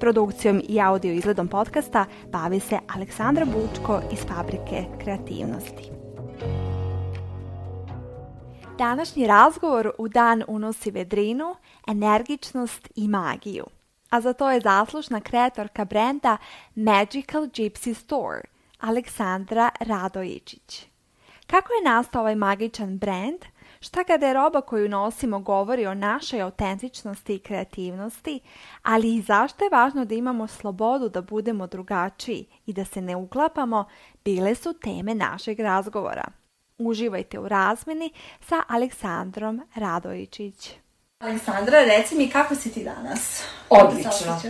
Produkcijom i audio izgledom podcasta bavi se Aleksandra Bučko iz Fabrike kreativnosti. Današnji razgovor u dan unosi vedrinu, energičnost i magiju. A za to je zaslužna kreatorka brenda Magical Gypsy Store, Aleksandra Radojičić. Kako je nastao ovaj magičan brand? Šta kada je roba koju nosimo govori o našoj autentičnosti i kreativnosti, ali i zašto je važno da imamo slobodu da budemo drugačiji i da se ne uklapamo, bile su teme našeg razgovora. Uživajte u razmeni sa Aleksandrom Radojičić. Aleksandra, reci mi kako si ti danas? Odlično.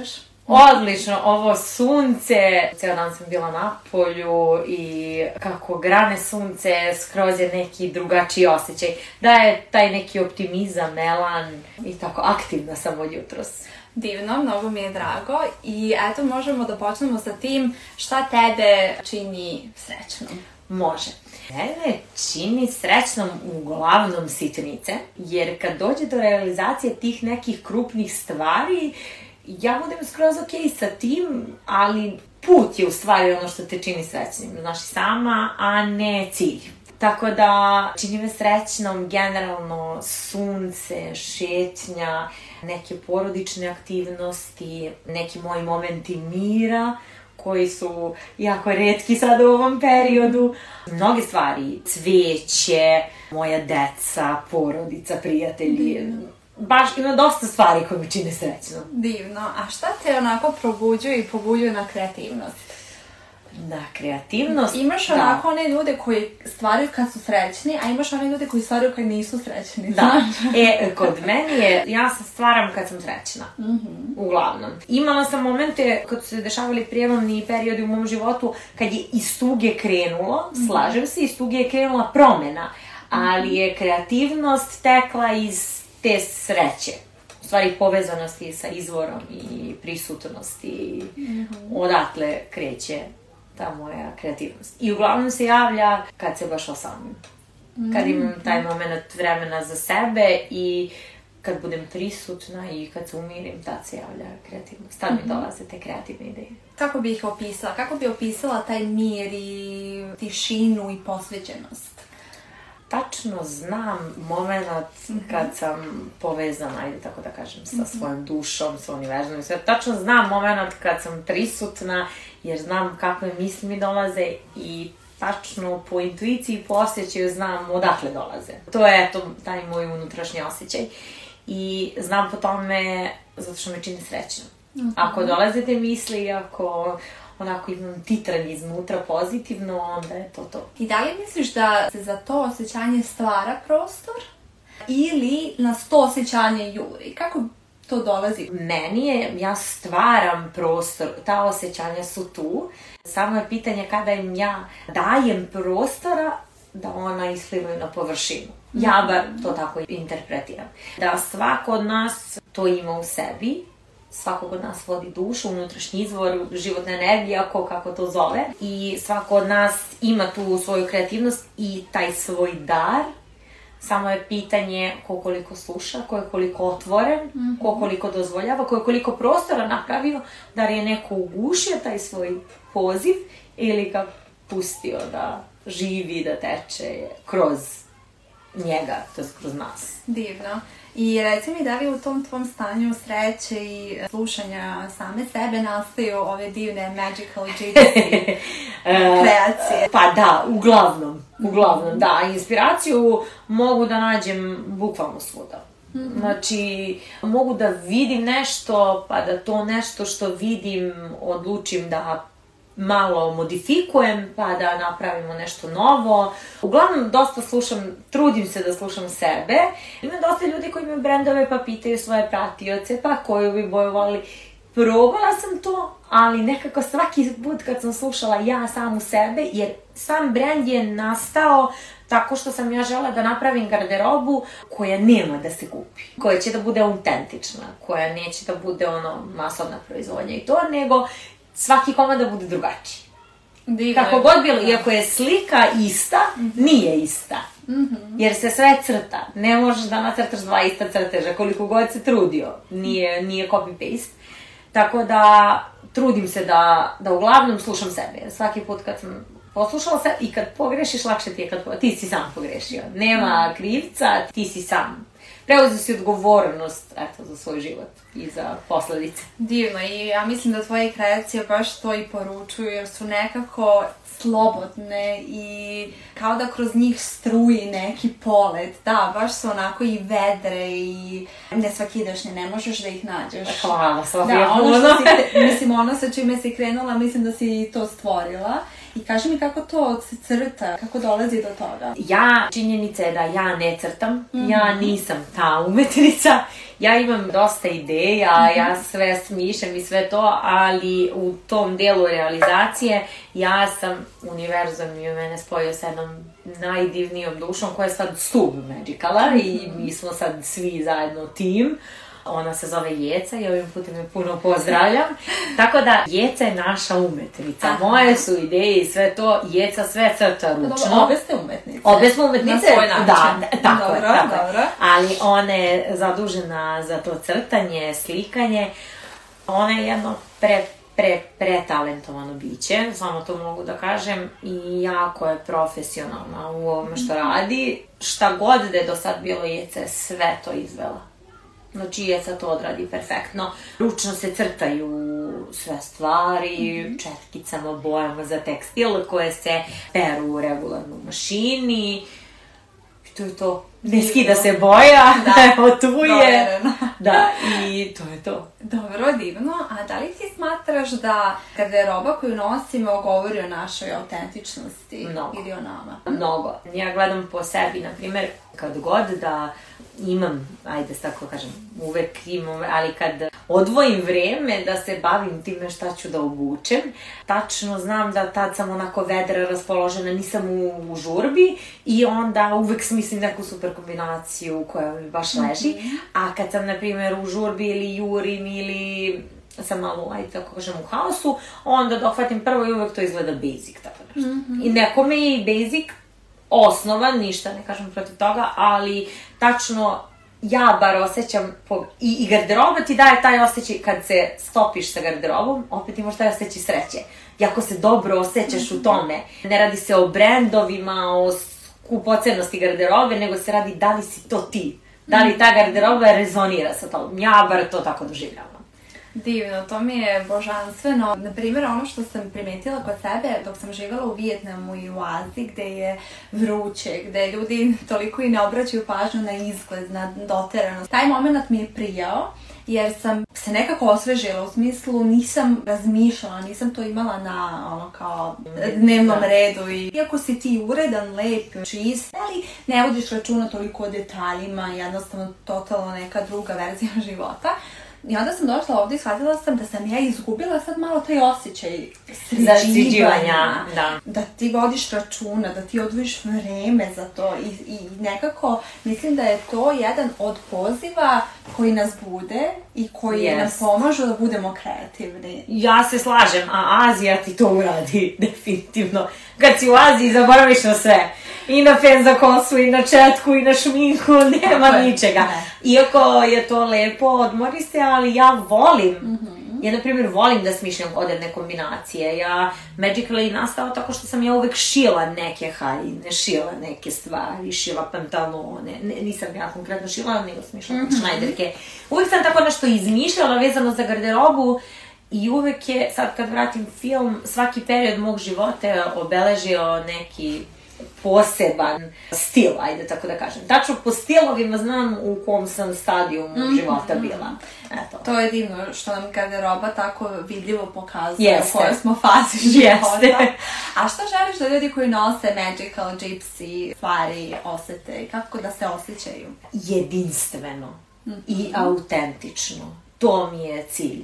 Odlično, ovo sunce, cijel dan sam bila na polju i kako grane sunce, skroz je neki drugačiji osjećaj. Da je taj neki optimizam, melan i tako aktivna sam od jutros. Divno, mnogo mi je drago i eto možemo da počnemo sa tim šta tebe čini srećnom. Može. Mene čini srećnom uglavnom sitnice, jer kad dođe do realizacije tih nekih krupnih stvari, ja budem skroz ok sa tim, ali put je u stvari ono što te čini srećnim, znaš, sama, a ne cilj. Tako da čini me srećnom generalno sunce, šetnja, neke porodične aktivnosti, neki moji momenti mira, koji su jako redki sad u ovom periodu. Mnoge stvari, cveće, moja deca, porodica, prijatelji, mm. Baš ima dosta stvari koje mi čine srećno. Divno. A šta te onako probuđuje i pobuđuje na kreativnost? Da, kreativnost. Imaš da. onako one ljude koji stvaraju kad su srećni, a imaš one ljude koji stvaraju kad nisu srećni. Da. e, kod meni je, ja se stvaram kad sam srećna. Mm -hmm. Uglavnom. Imala sam momente kad su se dešavali prijemomni periodi u mom životu kad je iz tuge krenulo, mm -hmm. slažem se, iz tuge je krenula promena, ali je kreativnost tekla iz te sreće u stvari povezanosti sa izvorom i prisutnosti mm -hmm. odatle kreće ta moja kreativnost. I uglavnom se javlja kad se baš osamim. Kad imam mm. taj moment vremena za sebe i kad budem prisutna i kad se umirim, tad se javlja kreativnost. Tad mi mhm. dolaze te kreativne ideje. Kako bih opisala? Kako bi opisala taj mir i tišinu i posvećenost? Tačno znam moment -hmm. kad sam povezana, ajde tako da kažem, sa -hmm. svojom dušom, sa univerzumom sve. Tačno znam moment kad sam prisutna, jer znam kakve misli mi dolaze i tačno po intuiciji i po osjećaju znam odakle dolaze. To je eto taj moj unutrašnji osjećaj. I znam po tome zato što me čini srećno. Mm -hmm. Ako dolaze te misli, ako onako imam titranje iznutra pozitivno, onda je to to. I da li misliš da se za to osjećanje stvara prostor? Ili nas to osjećanje juri? Kako to dolazi? Meni je, ja stvaram prostor, ta osjećanja su tu. Samo je pitanje kada im ja dajem prostora da ona isplivaju na površinu. Ja bar to tako interpretiram. Da svako od nas to ima u sebi, svakog od nas vodi dušu, unutrašnji izvor životne energije, ako kako to zove. I svako od nas ima tu svoju kreativnost i taj svoj dar. Samo je pitanje ko koliko sluša, ko je koliko otvoren, mm -hmm. ko koliko dozvoljava, ko je koliko prostora napravio, da li je neko ugušio taj svoj poziv ili ga pustio da živi, da teče kroz njega, to je kroz nas. Divno. I reci mi da li u tom tvom stanju sreće i slušanja same sebe nastaju ove divne magical gypsy kreacije? Pa da, uglavnom, uglavnom, da. Inspiraciju mogu da nađem bukvalno svuda. Mm -hmm. Znači, mogu da vidim nešto, pa da to nešto što vidim odlučim da malo modifikujem pa da napravimo nešto novo. Uglavnom, dosta slušam, trudim se da slušam sebe. Ima dosta ljudi koji imaju brendove pa pitaju svoje pratioce pa koju bi boju voli. probala sam to, ali nekako svaki put kad sam slušala ja samu sebe, jer sam brand je nastao tako što sam ja žela da napravim garderobu koja nema da se kupi, koja će da bude autentična, koja neće da bude ono masovna proizvodnja i to, nego svaki komad da bude drugačiji. Divno Kako je. god bilo, iako je slika ista, nije ista. Mhm. Jer se sve crta. Ne možeš da nacrtaš dva ista crteža, koliko god se trudio. Nije, nije copy-paste. Tako da, trudim se da, da uglavnom slušam sebe. Svaki put kad sam poslušala se i kad pogrešiš, lakše ti je kad ti si sam pogrešio. Nema krivca, ti si sam. Preuzeo si odgovornost, eto, za svoj život i za posledice. Divno i ja mislim da tvoje kreacije baš to i poručuju jer su nekako slobodne i kao da kroz njih struji neki polet. Da, baš su onako i vedre i nesvakidašnje, ne možeš da ih nađeš. Hvala, Sofija, Da, ono puno. što si, mislim, ono sa čime si krenula, mislim da si i to stvorila. I kaži mi kako to se crta, kako dolazi do toga. Ja, činjenica je da ja ne crtam, ja nisam ta umetnica, ja imam dosta ideja, ja sve smišljam i sve to, ali u tom delu realizacije ja sam univerzum i u mene spojio sa jednom najdivnijom dušom koja je sad stub Magicala i mi smo sad svi zajedno tim. Ona se zove Jeca i ovim putem je puno pozdravljam. Tako da, Jeca je naša umetnica. Aha. Moje su ideje i sve to. Jeca sve crta ručno. Obe ste umetnice. Obe smo umetnice, Na svoj način. da, tako dobro, je, tako je. dobro. Ali ona je zadužena za to crtanje, slikanje. Ona je jedno pre, pre, pretalentovano biće, samo to mogu da kažem, i jako je profesionalna u ovome što radi. Šta god da je do sad bilo Jeca je sve to izvela. Znači, Jeca to odradi perfektno. Ručno se crtaju sve stvari, četkicama, bojama za tekstil koje se peru u regularnoj mašini. I to je to. Ne skida se boja, Da. evo tu je. Da, i to je to. Dobro, divno. A da li ti smatraš da garderoba koju nosimo govori o našoj autentičnosti Mnogo. ili o nama? Mnogo. Ja gledam po sebi, na primjer, kad god da imam, ajde da tako kažem, uvek imam, ali kad odvojim vreme da se bavim time šta ću da obučem, tačno znam da tad sam onako vedra raspoložena, nisam u, u žurbi i onda uvek smislim neku super kombinaciju koja mi baš leži, a kad sam, na primjer, u žurbi ili jurim ili sam malo, ajde tako kažem, u haosu, onda dohvatim prvo i uvek to izgleda basic, tako nešto. I nekome je i basic osnova, ništa ne kažem protiv toga, ali tačno ja bar osjećam, po, i, i garderoba ti daje taj osjećaj kad se stopiš sa garderobom, opet imaš taj osjećaj sreće. I ako se dobro osjećaš u tome, ne radi se o brendovima, o skupocenosti garderobe, nego se radi da li si to ti. Da li ta garderoba rezonira sa tobom. Ja bar to tako doživljavam. Divno, to mi je božanstveno. Na primjer, ono što sam primetila kod sebe dok sam živjela u Vijetnamu i u Aziji, gde je vruće, gde ljudi toliko i ne obraćaju pažnju na izgled, na doteranost. Taj moment mi je prijao, jer sam se nekako osvežila, u smislu nisam razmišljala, nisam to imala na ono kao dnevnom Da. redu i iako si ti uredan, lep, čist, ali ne vodiš računa toliko o detaljima, jednostavno totalno neka druga verzija života. I onda sam došla ovdje i shvatila sam da sam ja izgubila sad malo taj osjećaj sređivanja. da. Da ti vodiš računa, da ti odvojiš vreme za to i, i nekako mislim da je to jedan od poziva koji nas bude i koji nam Jest. pomažu da budemo kreativni. Ja se slažem, a Azija ti to uradi, definitivno. Kad si u Aziji, zaboraviš na sve. I na fen za kosu, i na četku, i na šminku, nema je, ničega. ne. Iako je to lepo, odmori se, ali ja volim. Mhm. Ja, na primjer, volim da smišljam odredne kombinacije. Ja, Magically nastao tako što sam ja uvek šila neke haljine, šila neke stvari, šila pantalone. Ne, nisam ja konkretno šila, nego smišljala mm šnajderke. Uvek sam tako nešto izmišljala vezano za garderobu i uvek je, sad kad vratim film, svaki period mog života je obeležio neki poseban stil, ajde tako da kažem. Tačno po stilovima znam u kom sam stadijumu života bila. Eto. To je divno što nam garderoba tako vidljivo pokazuje Jeste. u kojoj smo fazi života. Jeste. A što želiš da ljudi koji nose Magical Gypsy stvari osete kako da se osjećaju? jedinstveno i autentično to mi je cilj.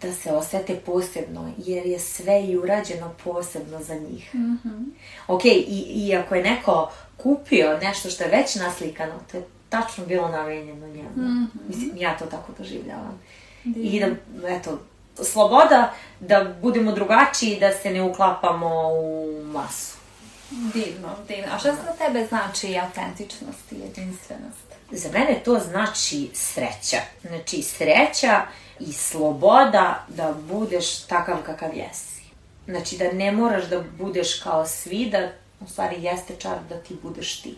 Da se osete posebno, jer je sve i urađeno posebno za njih. Mm -hmm. Ok, i, i ako je neko kupio nešto što je već naslikano, to je tačno bilo namenjeno njemu. Mm -hmm. Mislim, ja to tako doživljavam. Divno. I da, eto, sloboda da budemo drugačiji, da se ne uklapamo u masu. Divno, divno. A šta za tebe znači autentičnost i jedinstvenost? Za mene to znači sreća. Znači sreća i sloboda da budeš takav kakav jesi. Znači da ne moraš da budeš kao svi, da u stvari jeste čar da ti budeš ti.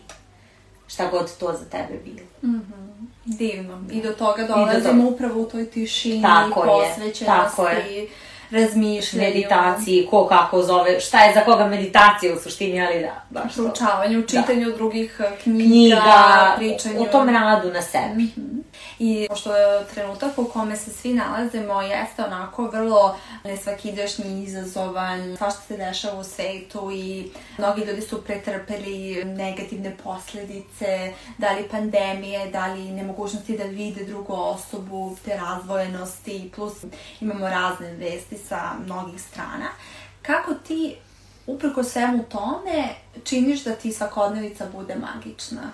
Šta god to za tebe bilo. Mm -hmm. Divno. I do toga dolazimo do upravo u toj tišini, tako posvećenosti. Je, tako je razmišljanju. Meditaciji, ko kako zove, šta je za koga meditacija u suštini, ali da, baš to. Proučavanju, čitanju da. drugih eh, knjiga, knjiga, pričanju. U tom radu na sebi. Mm -hmm. I pošto je trenutak u kome se svi nalazimo jeste onako vrlo nesvakidašnji izazovan, svašta se dešava u svetu i mnogi ljudi su pretrpeli negativne posledice, da li pandemije, da li nemogućnosti da vide drugu osobu, te razvojenosti, plus imamo razne vesti sa mnogih strana. Kako ti, uprko svemu tome, činiš da ti svakodnevica bude magična?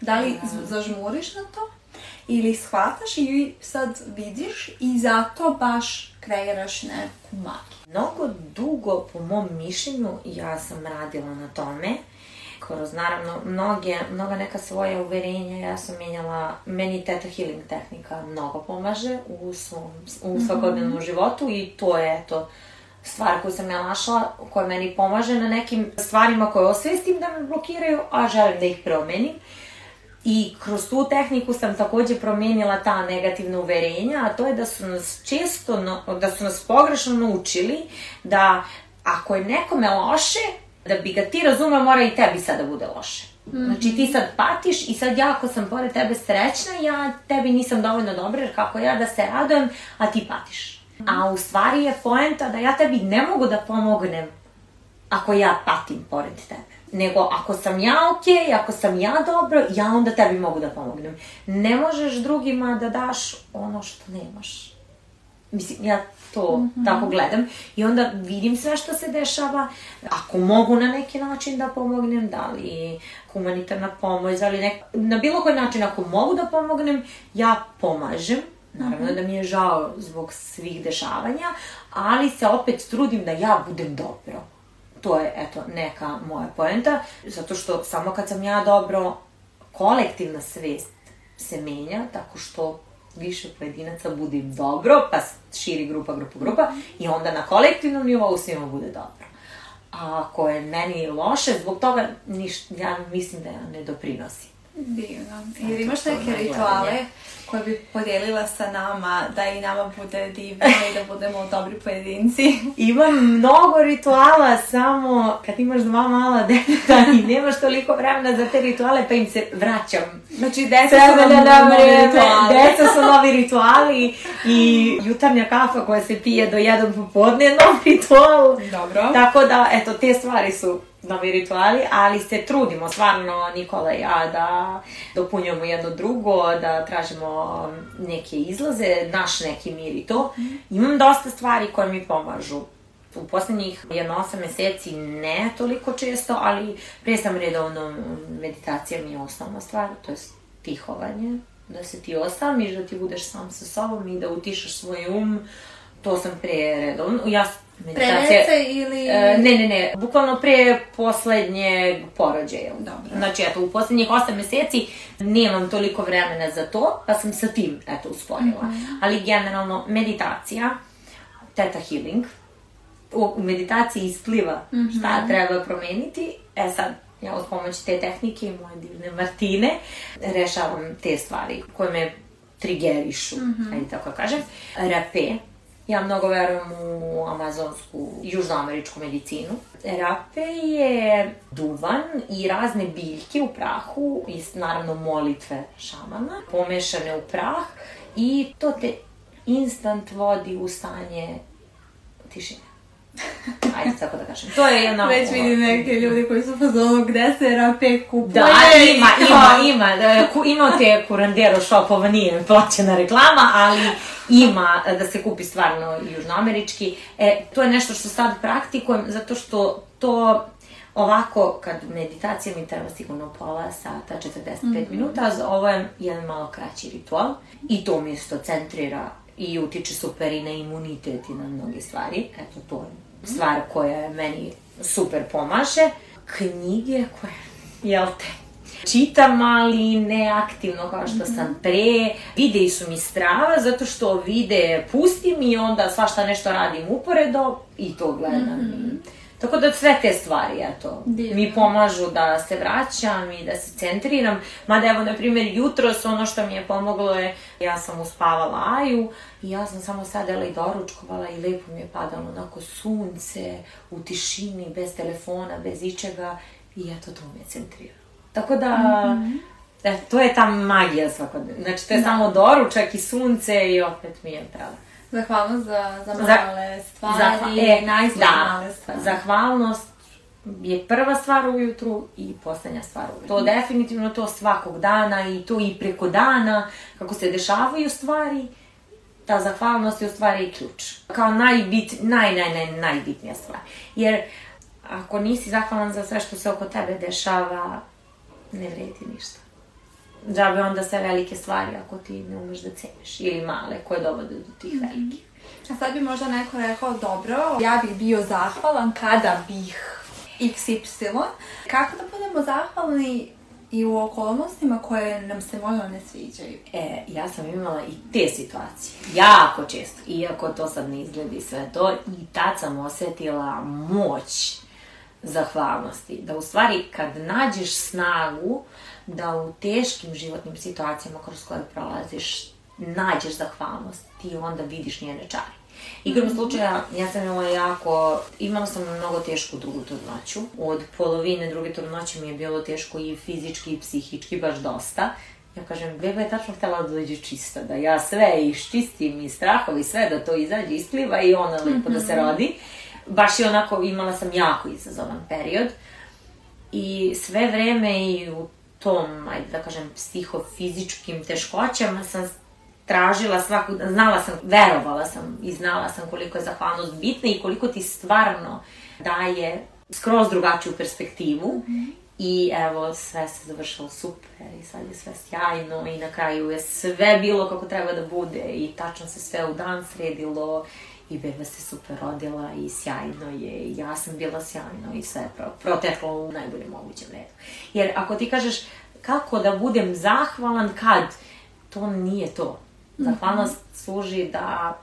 Da li zažmuriš na to? Ili shvataš i sad vidiš i zato baš kreiraš neku magiju? Mnogo dugo, po mom mišljenju, ja sam radila na tome kroz naravno mnoge, mnoga neka svoja uverenja ja sam menjala, meni teta healing tehnika mnogo pomaže u svom, u mhm. svakodnevnom mm -hmm. životu i to je eto stvar koju sam ja našla, koja meni pomaže na nekim stvarima koje osvestim da me blokiraju, a želim da ih promenim. I kroz tu tehniku sam takođe promenila ta negativna uverenja, a to je da su nas često, da su nas pogrešno naučili da ako je nekome loše, da bi ga ti razumeo, mora i tebi sad da bude loše. Mm -hmm. Znači ti sad patiš i sad ja ako sam pored tebe srećna, ja tebi nisam dovoljno dobra jer kako ja da se radujem, a ti patiš. Mm -hmm. A u stvari je poenta da ja tebi ne mogu da pomognem ako ja patim pored tebe. Nego ako sam ja okay, ako sam ja dobro, ja onda tebi mogu da pomognem. Ne možeš drugima da daš ono što nemaš. Mislim, ja to mm -hmm. tako gledam i onda vidim sve što se dešava. Ako mogu na neki način da pomognem, da li humanitarna pomoć, da li nek... na bilo koji način ako mogu da pomognem, ja pomažem. Naravno mm -hmm. da mi je žao zbog svih dešavanja, ali se opet trudim da ja budem dobro. To je, eto, neka moja poenta, zato što samo kad sam ja dobro, kolektivna svest se menja, tako što više pojedinaca bude dobro, pa širi grupa, grupa, grupa i onda na kolektivnom nivou svima bude dobro. A ako je meni loše, zbog toga niš, ja mislim da ja ne doprinosim. Divno. Jer imaš neke rituale koje bi podijelila sa nama, da i nama bude divno i da budemo dobri pojedinci? Imam mnogo rituala, samo kad imaš dva mala deteta i nemaš toliko vremena za te rituale, pa im se vraćam. Znači, deca su da novi rituali. Deca su novi rituali i jutarnja kafa koja se pije do jedan popodne je nov ritual. Dobro. Tako da, eto, te stvari su novi rituali, ali se trudimo stvarno Nikola i ja da dopunjujemo jedno drugo, da tražimo neke izlaze, naš neki mir i to. Mm. Imam dosta stvari koje mi pomažu. U poslednjih jedno osam meseci ne toliko često, ali pre sam redovno meditacija mi je osnovna stvar, to je tihovanje, da se ti osamiš, da ti budeš sam sa sobom i da utišaš svoj um, to sam pre redovno. Ja Pre ili... E, ne, ne, ne, bukvalno pre poslednjeg porođaja. Dobro. Znači, eto, u poslednjih 8 meseci nemam toliko vremena za to, pa sam sa tim, eto, usporila. Mm -hmm. Ali generalno, meditacija, teta healing, u meditaciji ispliva mm -hmm. šta treba promeniti. E sad, ja uz pomoć te tehnike i moje divne Martine rešavam te stvari koje me trigerišu, mm -hmm. ajde tako da kažem. Rape, Ja mnogo verujem u amazonsku, južnoameričku medicinu. Rape je duvan i razne biljke u prahu i naravno molitve šamana pomešane u prah i to te instant vodi u stanje tišine. Ajde, tako da kažem. To je jedna... Već vidim neke ljudi koji su fazonu gde se rape kupuje. Da, ima, ima, ima. Imao te kurandero shopova, nije plaćena reklama, ali ima da se kupi stvarno južnoamerički. E, to je nešto što sad praktikujem zato što to Ovako, kad meditacija mi treba sigurno pola sata, 45 mm -hmm. minuta, ovo je jedan malo kraći ritual i to mi isto centrira i utiče super i na imunitet i na mnoge stvari. Eto, to je stvar koja meni super pomaže. Knjige koje, jel te, čitam, ali ne aktivno kao što sam mhm. pre. Videi su mi strava, zato što vide pustim i onda svašta nešto radim uporedo i to gledam. Mm -hmm. Tako da sve te stvari, eto, Divno. mi pomažu da se vraćam i da se centriram. Mada evo, na primjer, jutros ono što mi je pomoglo je, ja sam uspavala Aju i ja sam samo sadela i doručkovala i lepo mi je padalo onako sunce, u tišini, bez telefona, bez ičega i eto, to me je centriralo. Tako da, mm -hmm. e, to je ta magija svakodnevna. Znači, to je da. samo doručak i sunce i opet mi je pravo. Zahvalnost za, za male za, stvari, zahva, e, najzve da, male stvari. Zahvalnost je prva stvar ujutru i poslednja stvar ujutru. To definitivno to svakog dana i to i preko dana, kako se dešavaju stvari, ta zahvalnost je u stvari ključ. Kao najbit, naj, naj, naj, najbitnija stvar. Jer ako nisi zahvalan za sve što se oko tebe dešava, ne vredi ništa džabe onda sve velike stvari ako ti ne umeš da ceniš ili male koje dovode do tih mhm. velikih. A sad bi možda neko rekao, dobro, ja bih bio zahvalan kada bih XY. Kako da budemo zahvalni i u okolnostima koje nam se možda ne sviđaju. E, ja sam imala i te situacije. Jako često. Iako to sad ne izgledi sve to. I tad sam osetila moć zahvalnosti. Da u stvari kad nađeš snagu da u teškim životnim situacijama kroz koje prolaziš nađeš zahvalnost, ti onda vidiš njene čari. Igrom -hmm. slučaja, ja sam imala jako, imala sam mnogo tešku drugu trudnoću. Od polovine druge trudnoće mi je bilo teško i fizički i psihički, baš dosta. Ja kažem, beba je tačno htela da dođe čista, da ja sve iščistim i strahovi, sve da to izađe, ispliva i ona lepo mm -hmm. da se mhm. rodi. Baš je onako, imala sam jako izazovan period. I sve vreme i u tom, ajde da kažem, psihofizičkim teškoćama sam tražila svaku, znala sam, verovala sam i znala sam koliko je zahvalnost bitna i koliko ti stvarno daje skroz drugačiju perspektivu mm -hmm. i evo sve se završilo super i sad je sve sjajno i na kraju je sve bilo kako treba da bude i tačno se sve u dan sredilo i beba se super rodila i sjajno je i ja sam bila sjajno i sve pro, proteklo u najboljem mogućem redu. Jer ako ti kažeš kako da budem zahvalan kad, to nije to. Zahvalnost mm -hmm. služi da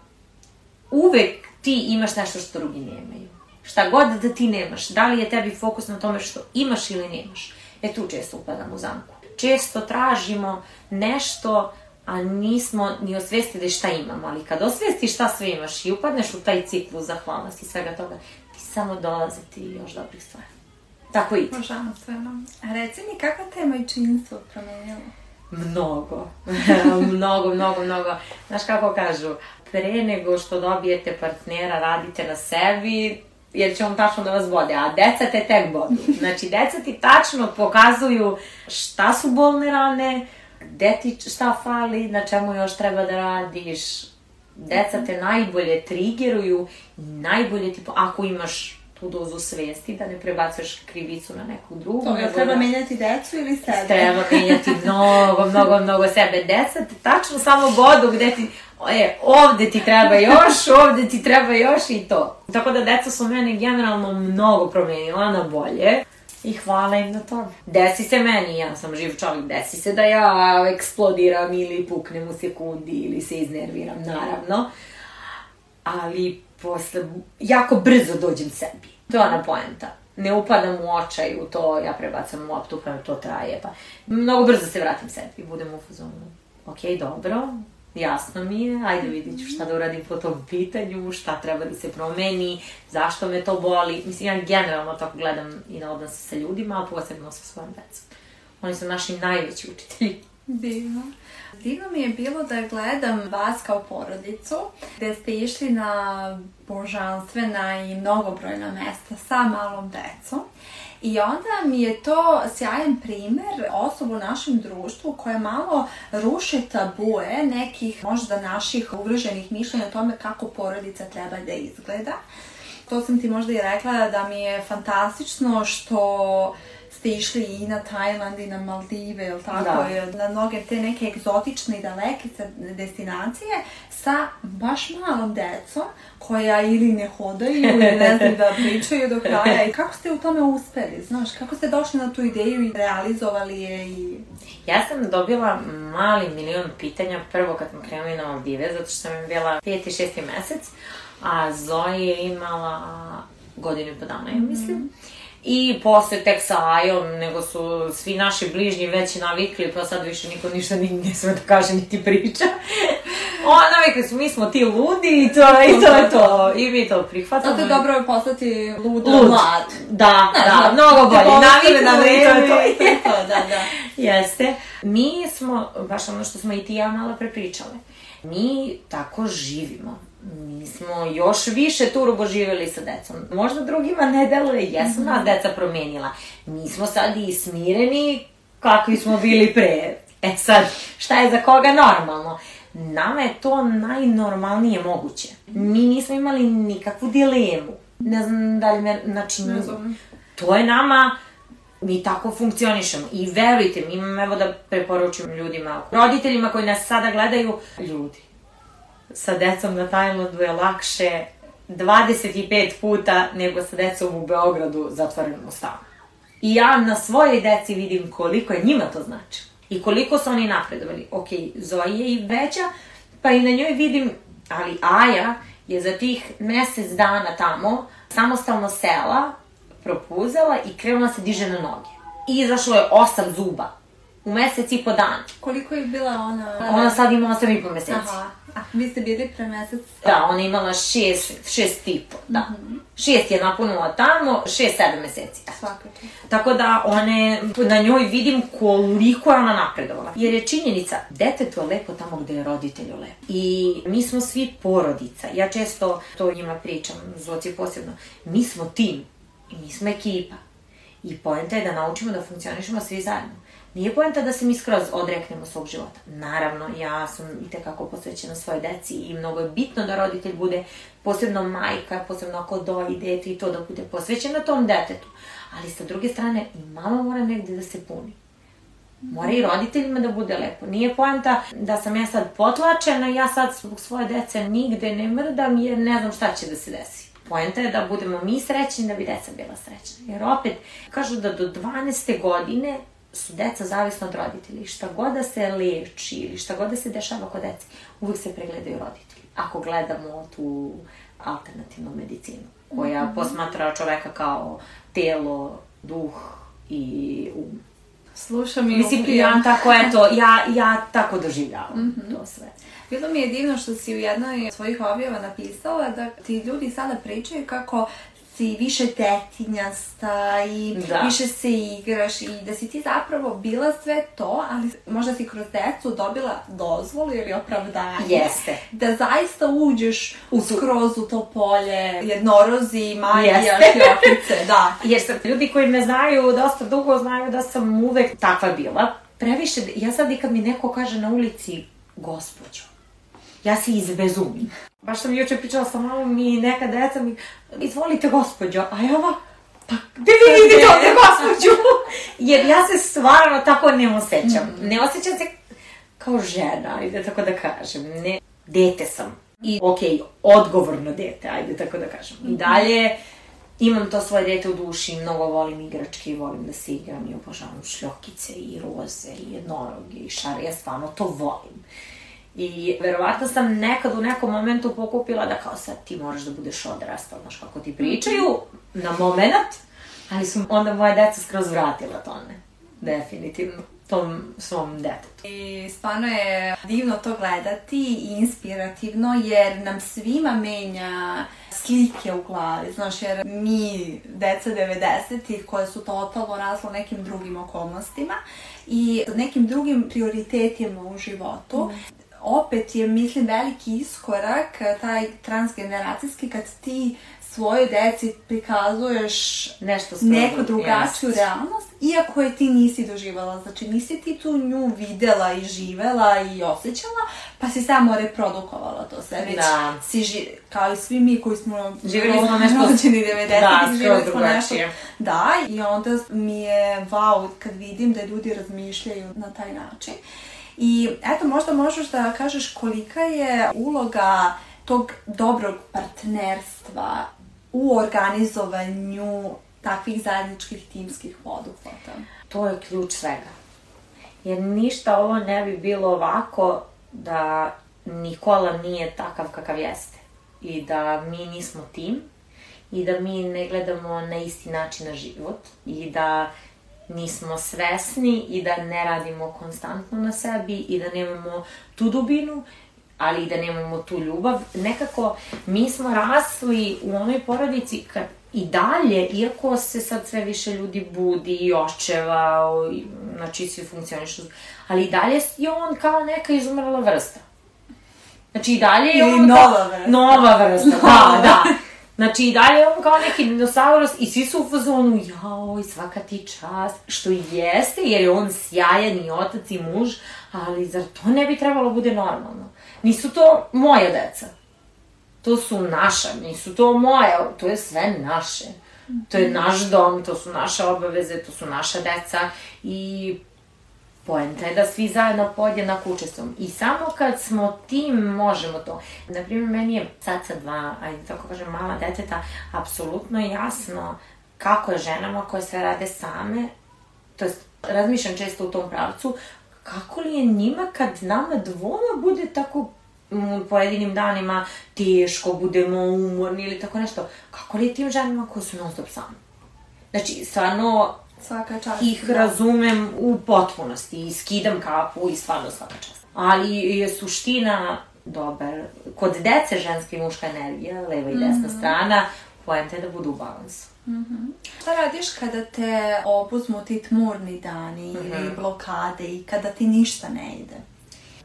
uvek ti imaš nešto što drugi nemaju. Šta god da ti nemaš, da li je tebi fokus na tome što imaš ili nemaš, e tu često upadam u zamku. Često tražimo nešto a nismo ni osvestili šta imamo, ali kad osvestiš šta sve imaš i upadneš u taj ciklus zahvalnosti i svega toga, ti samo dolaze ti još dobrih stvari. Tako ide. Božanstveno. A reci mi, kako te majčinstvo promenilo? Mnogo. mnogo, mnogo, mnogo. Znaš kako kažu, pre nego što dobijete partnera, radite na sebi, jer će on tačno da vas bode, a deca te tek bodu. Znači, deca ti tačno pokazuju šta su bolne rane, gde ti šta fali, na čemu još treba da radiš. Deca te najbolje trigeruju i najbolje ti, ako imaš tu dozu svesti, da ne prebacuješ krivicu na neku drugu. To je, treba da... menjati decu ili sebe? Treba menjati mnogo, mnogo, mnogo sebe. Deca te tačno samo bodu gde ti, e, ovde ti treba još, ovde ti treba još i to. Tako da deca su mene generalno mnogo promenila na bolje. I hvala im na tome. Desi se meni, ja sam živ čovjek, desi se da ja eksplodiram ili puknem u sekundi ili se iznerviram, naravno. Ali posle, jako brzo dođem sebi. To je ona poenta. Ne upadam u očaj u to, ja prebacam loptu pa to traje, pa mnogo brzo se vratim sebi, budem u fazonu. Ok, dobro, jasno mi je, ajde vidit ću šta da uradim po tom pitanju, šta treba da se promeni, zašto me to boli. Mislim, ja generalno tako gledam i na odnose sa ljudima, a posebno sa svojom decom. Oni su naši najveći učitelji. Divno. Divno mi je bilo da gledam vas kao porodicu, gde ste išli na božanstvena i mnogobrojna mesta sa malom decom. I onda mi je to sjajan primer osoba u našem društvu koja malo ruše tabue nekih možda naših uvrženih mišljenja o tome kako porodica treba da izgleda. To sam ti možda i rekla da mi je fantastično što ste išli i na Tajland i na Maldive, ili tako, da. na mnoge te neke egzotične i daleke destinacije sa baš malom decom koja ili ne hodaju ili ne znam da pričaju do kraja. I kako ste u tome uspeli, znaš, kako ste došli na tu ideju i realizovali je i... Ja sam dobila mali milion pitanja prvo kad smo krenuli na Maldive, zato što sam im bila peti, šesti mesec, a Zoe je imala godinu i po dana, ja mislim. Mm -hmm. I posle tek sa Ajom, nego su svi naši bližnji već navikli, pa sad više niko ništa ni, ne sme da kaže niti priča. o, navikli su, mi smo ti ludi i to, i to je to. I mi to prihvatamo. Zato je dobro je postati lud, lud. mlad. Da, ne, da, mnogo bolje. Navikli na vreme. To, to, to, da, da. Jeste. Mi smo, baš ono što smo i ti ja malo prepričale, mi tako živimo mi smo još više turbo živjeli sa decom. Možda drugima ne deluje, jesu nas deca promenila. Mi smo sad i smireni kakvi smo bili pre. E sad, šta je za koga normalno? Nama je to najnormalnije moguće. Mi nismo imali nikakvu dilemu. Ne znam da li me, znači, ne znam. to je nama, mi tako funkcionišemo. I verujte mi, imam evo da preporučujem ljudima, roditeljima koji nas sada gledaju, ljudi, sa decom na Tajlandu je lakše 25 puta nego sa decom u Beogradu zatvorenom u stanu. I ja na svojoj deci vidim koliko je njima to znači. I koliko su oni napredovali. Ok, Zoe je i veća, pa i na njoj vidim, ali Aja je za tih mesec dana tamo samostalno sela, propuzela i krenula se diže na noge. I izašlo je osam zuba u mesec i po dana. Koliko je bila ona? Ona sad ima osam i po meseci. Aha. A vi ste bili pre mesec? Da, ona je imala šest, šest i po, da. Mm -hmm. Šest je napunula tamo, šest, sedam meseci. Svakako. Tako da one, na njoj vidim koliko je ona napredovala. Jer je činjenica, detetu je lepo tamo gde je roditelju lepo. I mi smo svi porodica. Ja često to njima pričam, Zoci posebno. Mi smo tim i mi smo ekipa. I poenta je da naučimo da funkcionišemo svi zajedno. Nije poenta da se mi skroz odreknemo svog života. Naravno, ja sam i tekako posvećena svojoj deci i mnogo je bitno da roditelj bude, posebno majka, posebno ako doji dete i to da bude posvećena tom detetu. Ali sa druge strane, i mama mora negde da se puni. Mora i roditeljima da bude lepo. Nije poenta da sam ja sad potlačena ja sad zbog svoje dece nigde ne mrdam jer ne znam šta će da se desi. Poenta je da budemo mi srećni da bi deca bila srećna. Jer opet, kažu da do 12. godine su deca zavisna od roditelji. Šta god da se leči ili šta god da se dešava kod dece, uvek se pregledaju roditelji. Ako gledamo tu alternativnu medicinu, koja mm -hmm. posmatra čoveka kao telo, duh i um. Slušam i Mislim, ja tako, eto, ja, ja tako doživljavam mm -hmm. to sve. Bilo mi je divno što si u jednoj svojih objava napisala da ti ljudi sada pričaju kako si više detinjasta i da. više se igraš i da si ti zapravo bila sve to, ali možda si kroz decu dobila dozvolu ili opravdanje. Jeste. Da zaista uđeš u skroz u to polje jednorozi, magija, šljokice, da. Jer sam, ljudi koji me znaju dosta dugo znaju da sam uvek takva bila. Previše, ja sad i kad mi neko kaže na ulici, gospođo, ja se izbezumim. Baš sam juče pričala sa mamom i neka deca mi, izvolite gospođo, a ja ova, pa gde vi vidite ovde gospođu? Jer ja se stvarno tako ne osjećam. Mm. Ne osjećam se kao žena, ajde tako da kažem. Ne, dete sam. I, ok, odgovorno dete, ajde tako da kažem. I mhm. dalje, imam to svoje dete u duši, mnogo volim igračke i volim da se igram i obožavam šljokice i roze i jednoroge i šare, ja stvarno to volim. I verovatno sam nekad u nekom momentu pokupila da kao sad ti moraš da budeš odrasta, znaš kako ti pričaju, na moment, ali su onda moje deca skroz vratila tome. Definitivno tom svom detetu. I stvarno je divno to gledati i inspirativno jer nam svima menja slike u glavi, znaš, jer mi, deca 90-ih, koje su totalno rasle nekim drugim okolnostima i nekim drugim prioritetima u životu, mm opet je, mislim, veliki iskorak, taj transgeneracijski, kad ti svojoj deci prikazuješ Nešto skroz neku drugačiju jest. realnost, iako je ti nisi doživala. Znači, nisi ti tu nju videla i živela i osjećala, pa si samo reprodukovala to sve. Već Da. si ži, kao i svi mi koji smo Živjeli smo nešto- rođeni 90 Da, živjeli smo nešto. Da, i onda mi je wow kad vidim da ljudi razmišljaju na taj način. I eto, možda možeš da kažeš kolika je uloga tog dobrog partnerstva u organizovanju takvih zajedničkih timskih poduhvata. To je ključ svega. Jer ništa ovo ne bi bilo ovako da Nikola nije takav kakav jeste. I da mi nismo tim. I da mi ne gledamo na isti način na život. I da nismo svesni i da ne radimo konstantno na sebi i da nemamo tu dubinu, ali i da nemamo tu ljubav. Nekako mi smo rasli u onoj porodici kad i dalje, iako se sad sve više ljudi budi i očeva, i, znači svi funkcionišu, ali i dalje je on kao neka izumrla vrsta. Znači i dalje je Ili on nova vrsta. Nova vrsta, da, da. Znači i dalje je on kao neki dinosaurus i svi su u fazonu, jaoj, svaka ti čast, što i jeste, jer je on sjajan i otac i muž, ali zar to ne bi trebalo bude normalno? Nisu to moja deca. To su naša, nisu to moje, to je sve naše. To je naš dom, to su naše obaveze, to su naša deca i poenta je da svi zajedno podjednako učestvujemo. I samo kad smo tim možemo to. Naprimjer, meni je sad sa dva, ajde tako kažem, mala deteta, apsolutno jasno kako je ženama koje sve rade same, to jest razmišljam često u tom pravcu, kako li je njima kad nama dvoma bude tako u pojedinim danima teško, budemo umorni ili tako nešto, kako li je tim ženama koje su non stop same? Znači, stvarno, Svaka čast. ih da. razumem u potpunosti i skidam kapu i stvarno svaka čast. Ali je suština dobar. Kod dece ženska i muška energija, leva i desna strana, poenta je da budu u balansu. Šta radiš kada te obuzmu ti tmurni dani ili blokade i kada ti ništa ne ide?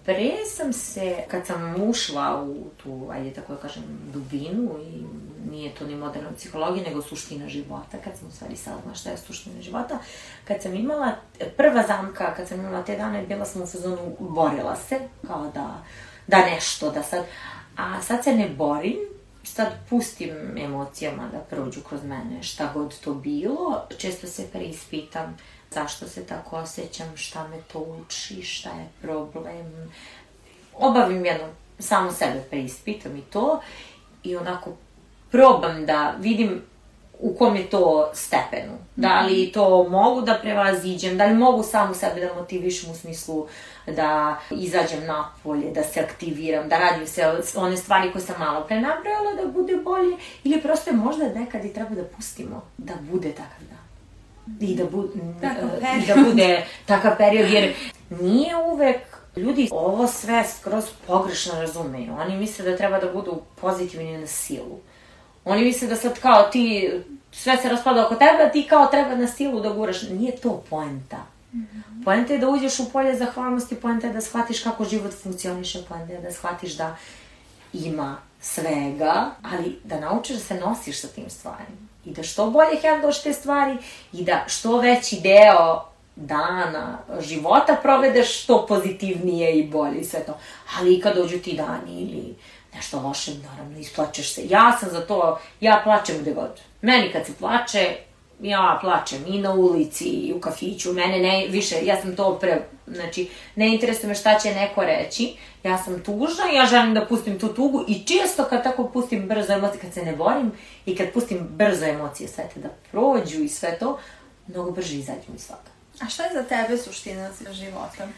Pre sam se, kad sam ušla u tu, ajde tako da kažem, dubinu i nije to ni moderna psihologija, nego suština života, kad sam u stvari saznala šta je suština života, kad sam imala, prva zamka, kad sam imala te dane, bila sam u fazonu, borila se, kao da, da nešto, da sad, a sad se ne borim, sad pustim emocijama da prođu kroz mene, šta god to bilo, često se preispitam zašto se tako osjećam, šta me to uči, šta je problem. Obavim jedno, samo sebe preispitam i to i onako probam da vidim u kom je to stepenu. Da li to mogu da prevaziđem, da li mogu samu sebe da motivišem u smislu da izađem napolje, da se aktiviram, da radim sve one stvari koje sam malo pre nabrojala, da bude bolje, ili prosto je možda nekad i treba da pustimo da bude takav dan. I da, bu, e, i da bude takav period, jer nije uvek ljudi ovo sve skroz pogrešno razumeju. Oni misle da treba da budu pozitivni na silu. Oni misle da sad kao ti, sve se raspada oko tebe, ti kao treba na silu da guraš. Nije to poenta. Poenta je da uđeš u polje zahvalnosti, poenta je da shvatiš kako život funkcioniše, poenta je da shvatiš da ima svega, ali da naučiš da se nosiš sa tim stvarima. I da što bolje hendlaš te stvari i da što veći deo dana, života provedeš što pozitivnije i bolje i sve to. Ali i kad dođu ti dani ili nešto loše, naravno, isplačeš se. Ja sam za to, ja plačem gde god. Meni kad se plače, ja plačem i na ulici i u kafiću, mene ne, više, ja sam to pre, znači, ne interesuje me šta će neko reći, ja sam tužna i ja želim da pustim tu tugu i često kad tako pustim brzo emocije, kad se ne borim i kad pustim brzo emocije sve te da prođu i sve to, mnogo brže izađem iz toga. A šta je za tebe suština života?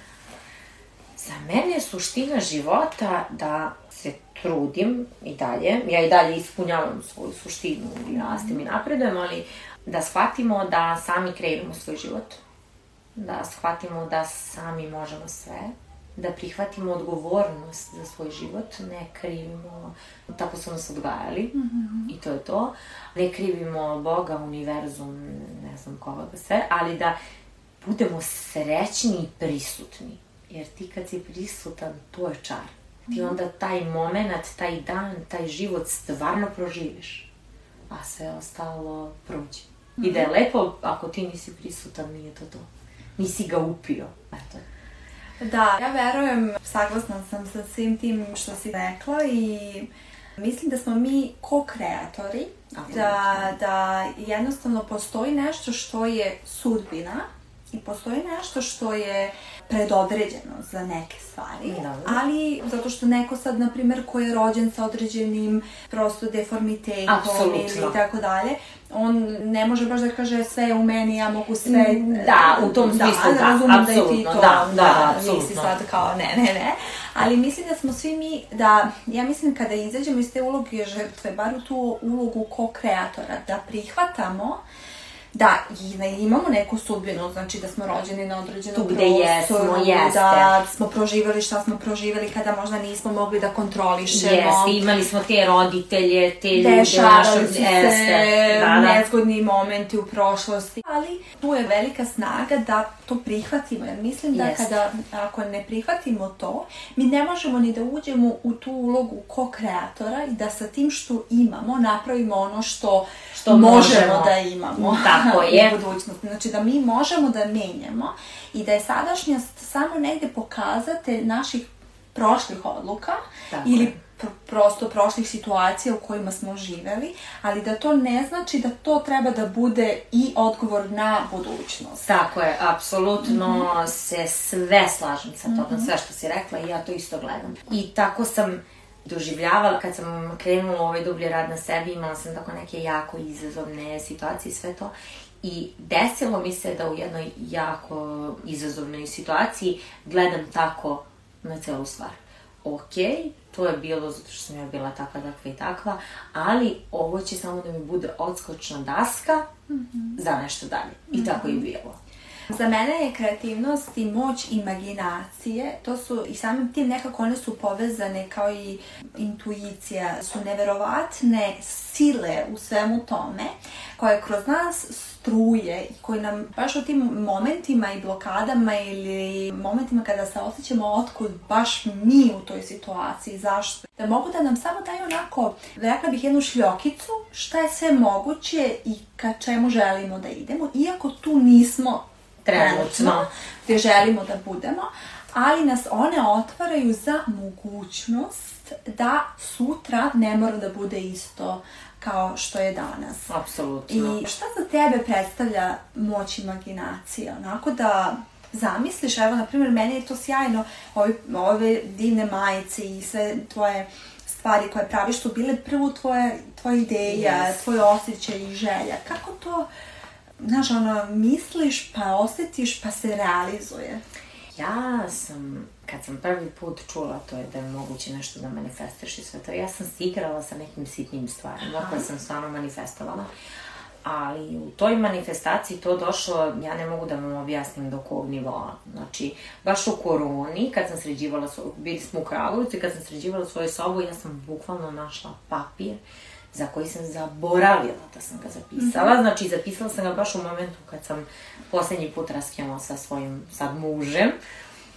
Za mene je suština života da se trudim i dalje, ja i dalje ispunjavam svoju suštinu i rastem i napredujem, ali da shvatimo da sami kreiramo svoj život, da shvatimo da sami možemo sve, da prihvatimo odgovornost za svoj život, ne krivimo, tako su nas odgajali i to je to, ne krivimo Boga, univerzum, ne znam koga sve, ali da budemo srećni i prisutni. Jer ti kad si prisutan, to je čar. Ti onda taj moment, taj dan, taj život stvarno proživiš. a sve ostalo prođe. I da je lepo, ako ti nisi prisutan, nije to to. Nisi ga upio. Eto. Da, ja verujem, saglasna sam sa svim tim što si rekla i mislim da smo mi ko-kreatori, da, da jednostavno postoji nešto što je sudbina i postoji nešto što je predodređeno za neke stvari, Dobro. ali zato što neko sad, na primjer, ko je rođen sa određenim prosto deformitetom Apsolutno. ili tako dalje, on ne može baš da kaže sve je u meni, ja mogu sve... Da, u tom smislu da, razumem da i ti to, da, da, da, nisi apsolutno. sad kao ne, ne, ne. Ali mislim da smo svi mi, da, ja mislim kada izađemo iz te uloge žrtve, bar u tu ulogu ko-kreatora, da prihvatamo da i da imamo neku sudbinu, znači da smo rođeni na određenom Tu gde jesmo, jeste. da smo proživjeli šta smo proživjeli kada možda nismo mogli da kontrolišemo. Jeste, imali smo te roditelje, te ljude Dešavali su se Jeste, da, da. nezgodni momenti u prošlosti. Ali tu je velika snaga da to prihvatimo. Jer mislim da Jeste. kada, ako ne prihvatimo to, mi ne možemo ni da uđemo u tu ulogu ko-kreatora i da sa tim što imamo napravimo ono što, Što možemo, možemo. da imamo Tako je. u budućnosti. Znači da mi možemo da menjamo i da je sadašnjost samo negde pokazatelj naših prošlih odluka Tako ili pr- prosto prošlih situacija u kojima smo živeli, ali da to ne znači da to treba da bude i odgovor na budućnost. Tako je, apsolutno Mhm. se sve slažem sa tobom, sve što si rekla i ja to isto gledam. I tako sam doživljavala kad sam krenula u ovaj dublji rad na sebi, imala sam tako neke jako izazovne situacije i sve to. I desilo mi se da u jednoj jako izazovnoj situaciji gledam tako na celu stvar. Ok, to je bilo zato što sam ja bila takva, takva i takva, ali ovo će samo da mi bude odskočna daska za nešto dalje. I tako i bilo. Za mene je kreativnost i moć imaginacije, to su i samim tim nekako one su povezane kao i intuicija, su neverovatne sile u svemu tome koje kroz nas struje i koji nam baš u tim momentima i blokadama ili momentima kada se osjećamo otkud baš mi u toj situaciji, zašto? Da mogu da nam samo daju onako, rekla bih jednu šljokicu šta je sve moguće i ka čemu želimo da idemo, iako tu nismo Trenutno. gdje želimo da budemo, ali nas one otvaraju za mogućnost da sutra ne mora da bude isto kao što je danas. Apsolutno. I šta za tebe predstavlja moć imaginacije? Onako da zamisliš, evo, na primjer, meni je to sjajno, ove, ove divne majice i sve tvoje stvari koje praviš su bile prvo tvoje, tvoja ideja, Yes. tvoj osjećaj i želja. Kako to, znaš, ono, misliš, pa osjetiš, pa se realizuje? Ja sam, kad sam prvi put čula to je da je moguće nešto da manifestiraš i sve to, ja sam se igrala sa nekim sitnim stvarima koje sam stvarno manifestovala. Ali u toj manifestaciji to došlo, ja ne mogu da vam objasnim do kog nivoa. Znači, baš u koroni, kad sam sređivala, bili smo u Kragujevcu i kad sam sređivala svoju sobu, ja sam bukvalno našla papir za koji sam zaboravila da sam ga zapisala. Znači, zapisala sam ga baš u momentu kad sam poslednji put raskinula sa svojim sad mužem.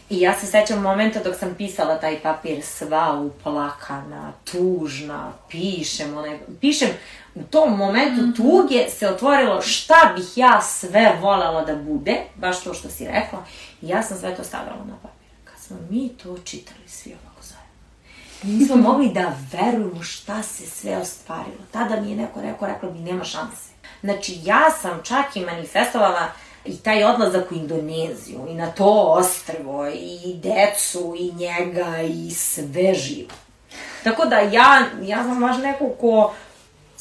I ja se sećam momenta dok sam pisala taj papir sva uplakana, tužna, pišem, onaj, pišem, u tom momentu tuge se otvorilo šta bih ja sve volela da bude, baš to što si rekla, i ja sam sve to stavila na papir. Kad smo mi to čitali svi zajedno, nismo mogli da verujemo šta se sve ostvarilo. Tada mi je neko rekao, rekla mi nema šanse. Znači, ja sam čak i manifestovala i taj odlazak u Indoneziju i na to ostrvo i decu i njega i sve živo. Tako da ja, ja sam baš neko ko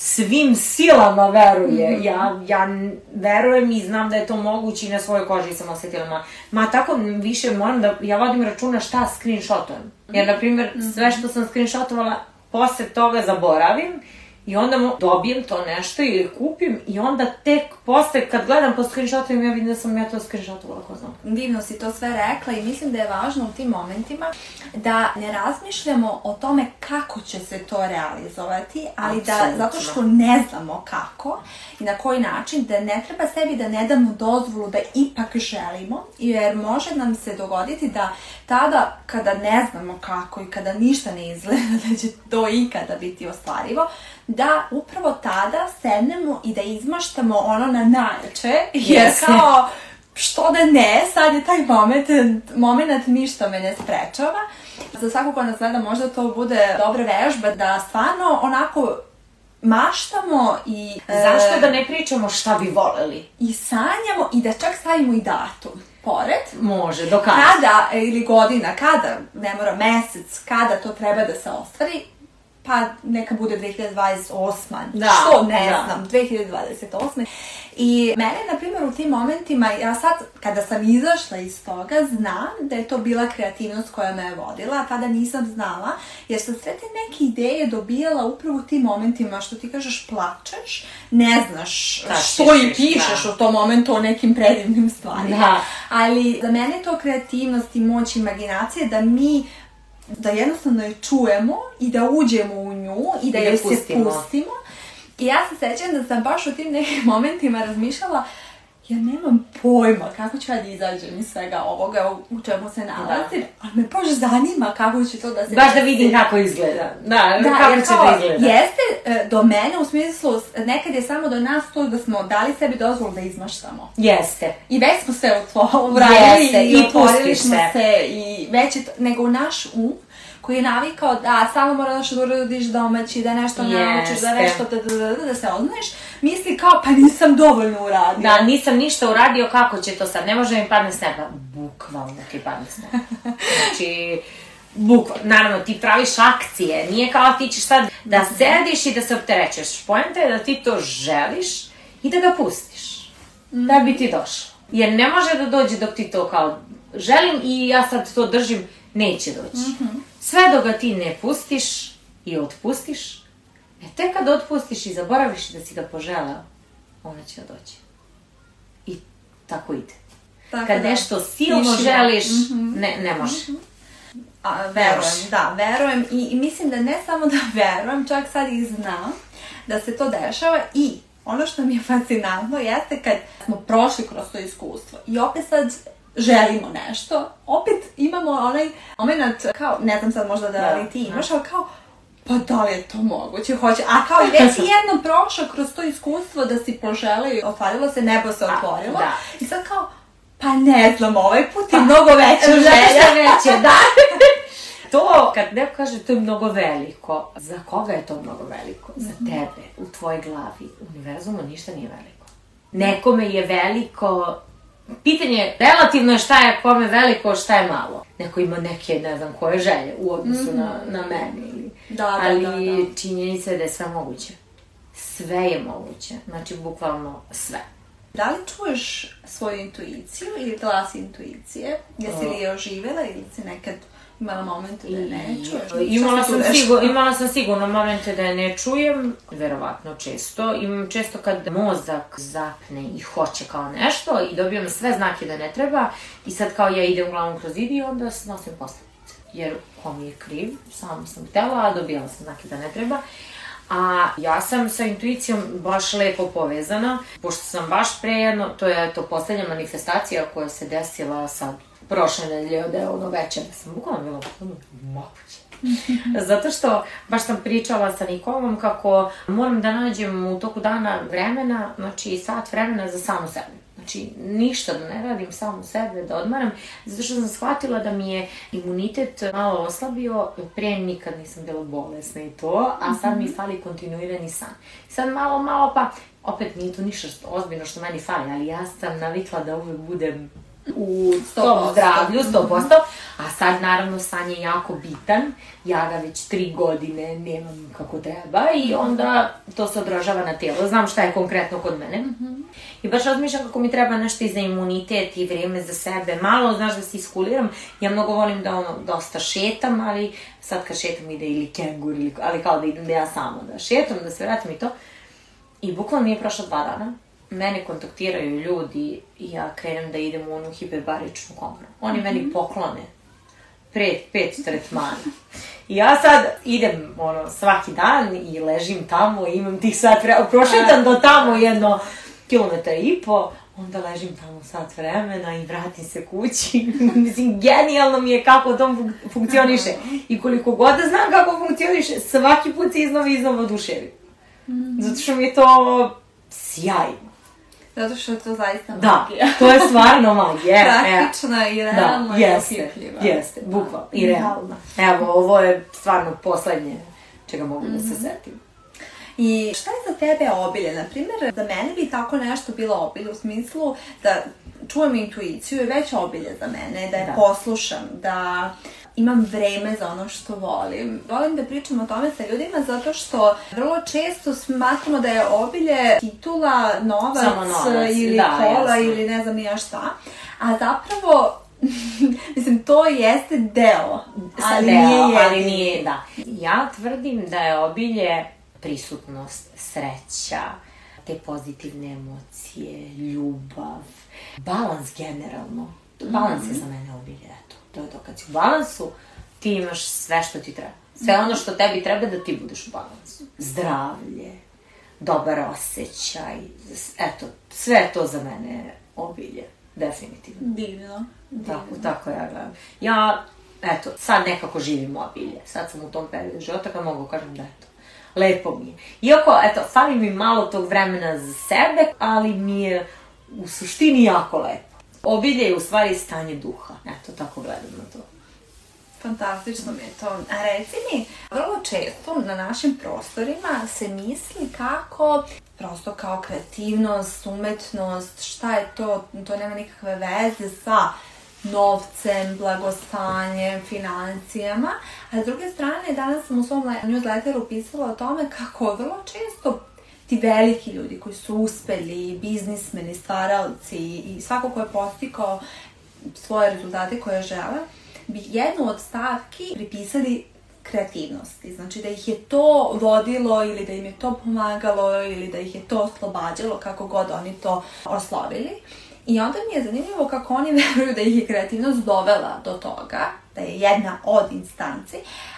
svim silama veruje. Ja, ja n- verujem i znam da je to moguće i na svojoj koži sam osetila. Ma, ma tako više moram da, ja vodim računa šta screenshotujem. Jer, na primjer, sve što sam screenshotovala, posle toga zaboravim i onda dobijem to nešto ili kupim i onda tek posle kad gledam po screenshotovima ja vidim da sam ja to screenshotovala ko znam. Divno si to sve rekla i mislim da je važno u tim momentima da ne razmišljamo o tome kako će se to realizovati, ali da, Apsolutno. zato što ne znamo kako i na koji način, da ne treba sebi da ne damo dozvolu da ipak želimo, jer može nam se dogoditi da tada kada ne znamo kako i kada ništa ne izgleda da će to ikada biti ostvarivo, da upravo tada sednemo i da izmaštamo ono na najjače, jer Jeste. kao što da ne, sad je taj moment, moment ništa me ne sprečava. Za svakog ko nas gleda možda to bude dobra vežba da stvarno onako maštamo i... e, Zašto da ne pričamo šta bi voleli? I sanjamo i da čak stavimo i datum pored. Može, do kada? Kada, e, ili godina, kada, ne mora mesec, kada to treba da se ostvari, pa neka bude 2028. Da, Što ne da. znam, 2028. I mene, na primjer, u tim momentima, ja sad, kada sam izašla iz toga, znam da je to bila kreativnost koja me je vodila, a tada nisam znala, jer sam sve te neke ideje dobijala upravo u tim momentima, što ti kažeš, plačeš, ne znaš Šta što i pišeš da. u tom momentu o nekim predivnim stvarima. Da. Ali za mene je to kreativnost i moć imaginacije da mi da jednostavno je čujemo i da uđemo u nju i da I da joj se pustimo. pustimo. I ja se sećam da sam baš u tim nekim momentima razmišljala ja nemam pojma kako ću ja da izađem iz svega ovoga u- čemu se nalazim, ali me baš zanima kako će to da se Baš da vidim kako izgleda. Da, Da, kako jer će kao, da izgleda. Jeste e, do mene u smislu, nekad je samo do nas to da smo dali sebi dozvolu da izmaštamo. Jeste. I već smo se uradili Jeste, i, i otvorili smo se. se i već je to, nego u naš um koji je navikao da samo moraš da uradiš domaći, da nešto naučiš, da nešto da, da, da, da se oznaješ, misli kao pa nisam dovoljno uradio. Da, nisam ništa uradio, kako će to sad? Ne može mi padne s neba. Bukvalno ti padne s neba. Znači, bukvalno, naravno, ti praviš akcije, nije kao ti ćeš sad da sediš i da se opterećeš. Poenta je da ti to želiš i da ga pustiš. Da bi ti došlo. Jer ne može da dođe dok ti to kao želim i ja sad to držim, neće doći. Sve dok ga ti ne pustiš i otpustiš, e tek kad otpustiš i zaboraviš da si ga poželao, ona će doći. I tako ide. Tako Kad da, nešto silno tišina. želiš, ne, ne može. A, verujem, da, verujem i, i mislim da ne samo da verujem, čak sad i znam da se to dešava i ono što mi je fascinantno jeste kad smo prošli kroz to iskustvo i opet sad želimo nešto, opet imamo onaj moment kao, ne znam sad možda da, Da, li ti da. imaš, ali kao, pa da li je to moguće, hoće, a kao i već si jednom prošao kroz to iskustvo da si poželeo i otvarilo se, nebo se A, otvorilo da. i sad kao, pa ne znam, ovaj put je mnogo veća Zato želja. je veće, da. to, kad neko kaže to je mnogo veliko, za koga je to mnogo veliko? Za tebe, u tvojoj glavi. U univerzumu ništa nije veliko. Nekome je veliko, pitanje je, relativno je šta je kome veliko, šta je malo. Neko ima neke, ne znam, koje želje u odnosu na, na mene. Ili, Da, da, ali da, da. činjenica je da je sve moguće. Sve je moguće. Znači, bukvalno sve. Da li čuješ svoju intuiciju ili glas intuicije? Jesi li je oživjela ili si nekad imala momente da je ne čuješ? Imala sam, sigur, imala sam sigurno momente da je ne čujem, verovatno često. Imam često kad mozak zapne i hoće kao nešto i dobijam sve znake da ne treba i sad kao ja idem glavom kroz zid i onda snosim posledice. Jer ko mi je kriv, sam sam htela, a dobijala sam znake da ne treba. A ja sam sa intuicijom baš lepo povezana, pošto sam baš pre jedno, to je to poslednja manifestacija koja se desila sad prošle nedelje, je ono večer, da sam bukvalno bila ono, moguće. Zato što baš sam pričala sa Nikolom kako moram da nađem u toku dana vremena, znači sat vremena za samu sebe. Znači, ništa da ne radim, samo sebe, da odmaram, zato što sam shvatila da mi je imunitet malo oslabio, pre nikad nisam bila bolesna i to, a sad mi fali kontinuirani san. Sad malo, malo pa, opet nije to ništa što- ozbiljno što meni fali, ali ja sam navikla da uvek budem u 100%. tom zdravlju, 100%, a sad naravno san je jako bitan, ja ga već tri godine nemam kako treba i onda to se odražava na telo, znam šta je konkretno kod mene. I baš razmišljam kako mi treba nešto i za imunitet i vreme za sebe, malo, znaš, da se iskuliram, ja mnogo volim da ono, dosta šetam, ali sad kad šetam ide ili kengur, ili, ali kao da idem da ja samo da šetam, da se vratim i to. I bukvalno nije prošlo dva dana. Mene kontaktiraju ljudi i ja krenem da idem u onu hiperbaričnu komoru. Oni meni poklone pred pet tretmana. I ja sad idem ono, svaki dan i ležim tamo i imam tih sat vremena. Prošetam do tamo jedno kilometar i po, onda ležim tamo sat vremena i vratim se kući. Mislim, genijalno mi je kako to fun- funkcioniše. I koliko god da znam kako funkcioniše, svaki put se iznova i iznova oduševim. -hmm. Zato što mi je to sjajno. Zato što je to zaista Da, magija. to je stvarno magija. E, Praktična i realna da, i jeste, opipljiva. jeste, bukvalno, i realna. Evo, ovo je stvarno poslednje čega mogu da se setim. I šta je za tebe obilje? Na primjer, za mene bi tako nešto bilo obilje u smislu da čujem intuiciju i već obilje za mene, da je Da. poslušam, da imam vreme za ono što volim. Volim da pričam o tome sa ljudima zato što vrlo često smatramo da je obilje titula, novac, Samo novac, ili da, kola jasno. ili ne znam ni ja šta. A zapravo, mislim, to jeste deo, ali Deo, nije ali nije, da. Ja tvrdim da je obilje prisutnost, sreća, te pozitivne emocije, ljubav, balans generalno. Balans je za mene obilje, eto. To je to, kad si u balansu, ti imaš sve što ti treba. Sve ono što tebi treba da ti budeš u balansu. Zdravlje, dobar osjećaj, eto, sve je to za mene obilje, definitivno. Divno. Tako, tako ja gledam. Ja, eto, sad nekako živim obilje. Sad sam u tom periodu života kad mogu kažem da eto, lepo mi je. Iako, eto, fali mi malo tog vremena za sebe, ali mi je u suštini jako lepo. Obilje je u stvari stanje duha. Eto, tako gledam na to. Fantastično mi je to. A reci mi, vrlo često na našim prostorima se misli kako prosto kao kreativnost, umetnost, šta je to, to nema nikakve veze sa novcem, blagostanjem, financijama. A s druge strane, danas sam u svom le- newsletteru pisala o tome kako vrlo često ti veliki ljudi koji su uspeli, biznismeni, stvaralci i svako ko je postikao svoje rezultate koje žele, bi jednu od stavki pripisali kreativnosti. Znači da ih je to vodilo ili da im je to pomagalo ili da ih je to oslobađalo, kako god oni to oslovili. I onda mi je zanimljivo kako oni veruju da ih je kreativnost dovela do toga, da je jedna od instanci,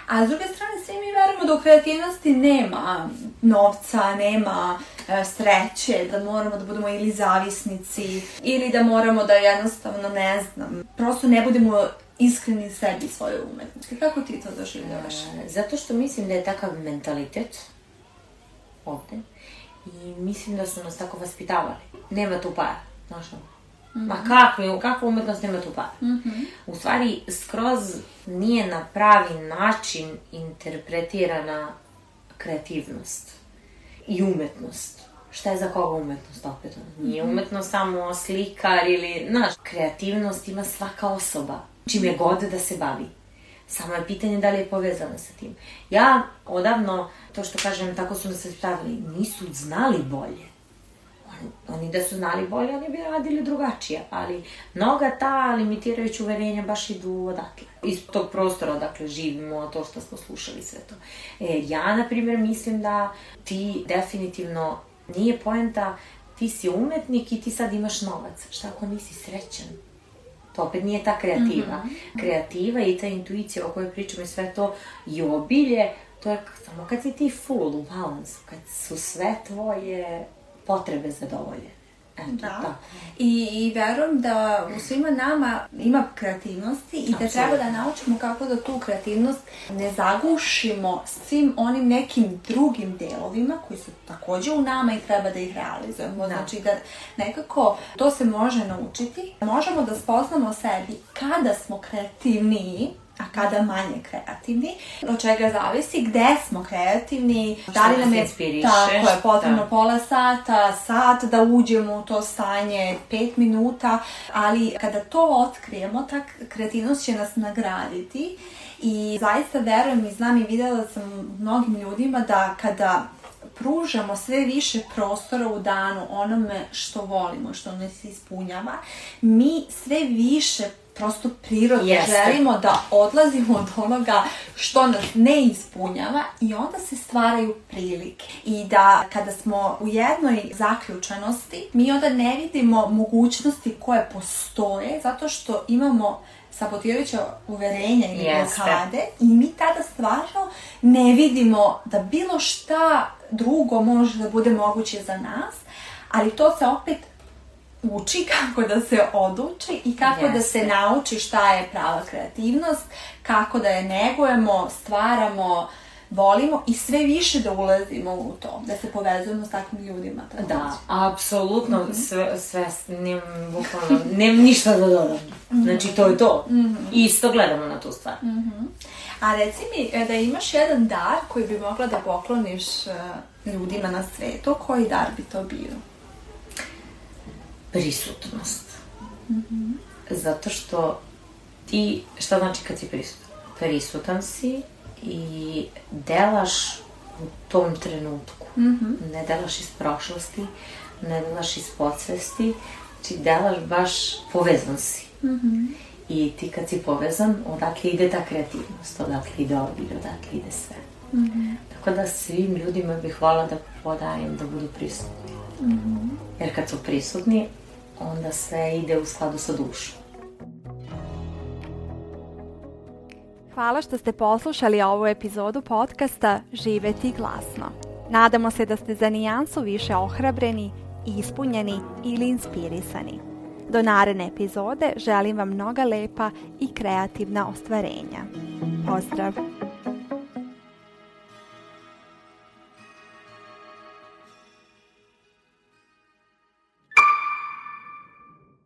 a s druge strane svi mi verujemo da u kreativnosti nema novca, nema e, sreće, da moramo da budemo ili zavisnici, ili da moramo da jednostavno, ne znam, prosto ne budemo iskreni sebi i svojoj umetnosti. Kako ti to doživljavaš? E, Zato što mislim da je takav mentalitet ovde i mislim da su nas tako vaspitavali. Nema tu para, znaš ono. Ma kakva, kakva umetnost nema tu para? U stvari, skroz nije na pravi način interpretirana kreativnost i umetnost. Šta je za koga umetnost opet? Nije umetnost samo slikar ili, znaš, kreativnost ima svaka osoba, čime god da se bavi. Samo je pitanje da li je povezana sa tim. Ja odavno, to što kažem, tako su nas stavili, nisu znali bolje. Oni, da su znali bolje, oni bi radili drugačije, ali mnoga ta limitirajuća uverenja baš idu odatle. Iz tog prostora odakle živimo, to što smo slušali sve to. E, ja, na primjer, mislim da ti definitivno nije poenta ti si umetnik i ti sad imaš novac. Šta ako nisi srećan? To opet nije ta kreativa. Kreativa i ta intuicija o kojoj pričamo i sve to i obilje, to je samo kad si ti full u balansu, kad su sve tvoje potrebe zadovoljene. Eto, Da. I, I verujem da u svima nama ima kreativnosti i da treba da naučimo kako da tu kreativnost ne zagušimo svim onim nekim drugim delovima koji su takođe u nama i treba da ih realizujemo. Da. Znači da nekako to se može naučiti. Možemo da spoznamo sebi kada smo kreativniji a kada manje kreativni, od čega zavisi? Gde smo kreativni, da li nam je tako je potrebno da. pola sata, sat da uđemo u to stanje, pet minuta, ali kada to otkrijemo, ta kreativnost će nas nagraditi i zaista verujem i znam i videla sam mnogim ljudima da kada pružamo sve više prostora u danu onome što volimo, što nas ispunjava, mi sve više prosto prirodno Jeste. želimo da odlazimo od onoga što nas ne ispunjava i onda se stvaraju prilike. I da kada smo u jednoj zaključanosti, mi onda ne vidimo mogućnosti koje postoje zato što imamo sabotirajuća uverenja ili Jeste. blokade i mi tada stvarno ne vidimo da bilo šta drugo može da bude moguće za nas, ali to se opet uči kako da se oduči i kako da se nauči šta je prava kreativnost, kako da je negujemo, stvaramo, volimo i sve više da ulazimo u to, da se povezujemo s takvim ljudima. takođe. Da, apsolutno sve, sve, nem, bukvalno, nem ništa da dodam. Znači, to je to. Isto gledamo na tu stvar. A reci mi e, da imaš jedan dar koji bi mogla da pokloniš e, ljudima na svetu, koji dar bi to bio? Prisutnost. Zato što ti, šta znači kad si prisutan? Prisutan si i delaš u tom trenutku. Ne delaš iz prošlosti, ne delaš iz podsvesti, znači delaš baš povezan si. I ti kad si povezan, odakle ide ta kreativnost, odakle ide odbir, odakle ide sve. Tako da svim ljudima bih hvala da podajem da budu prisutni. Jer kad su prisutni, onda sve ide u skladu sa dušom. Hvala što ste poslušali ovu epizodu podcasta Živeti glasno. Nadamo se da ste za nijansu više ohrabreni, ispunjeni ili inspirisani. Do naredne epizode želim vam mnoga lepa i kreativna ostvarenja. Pozdrav!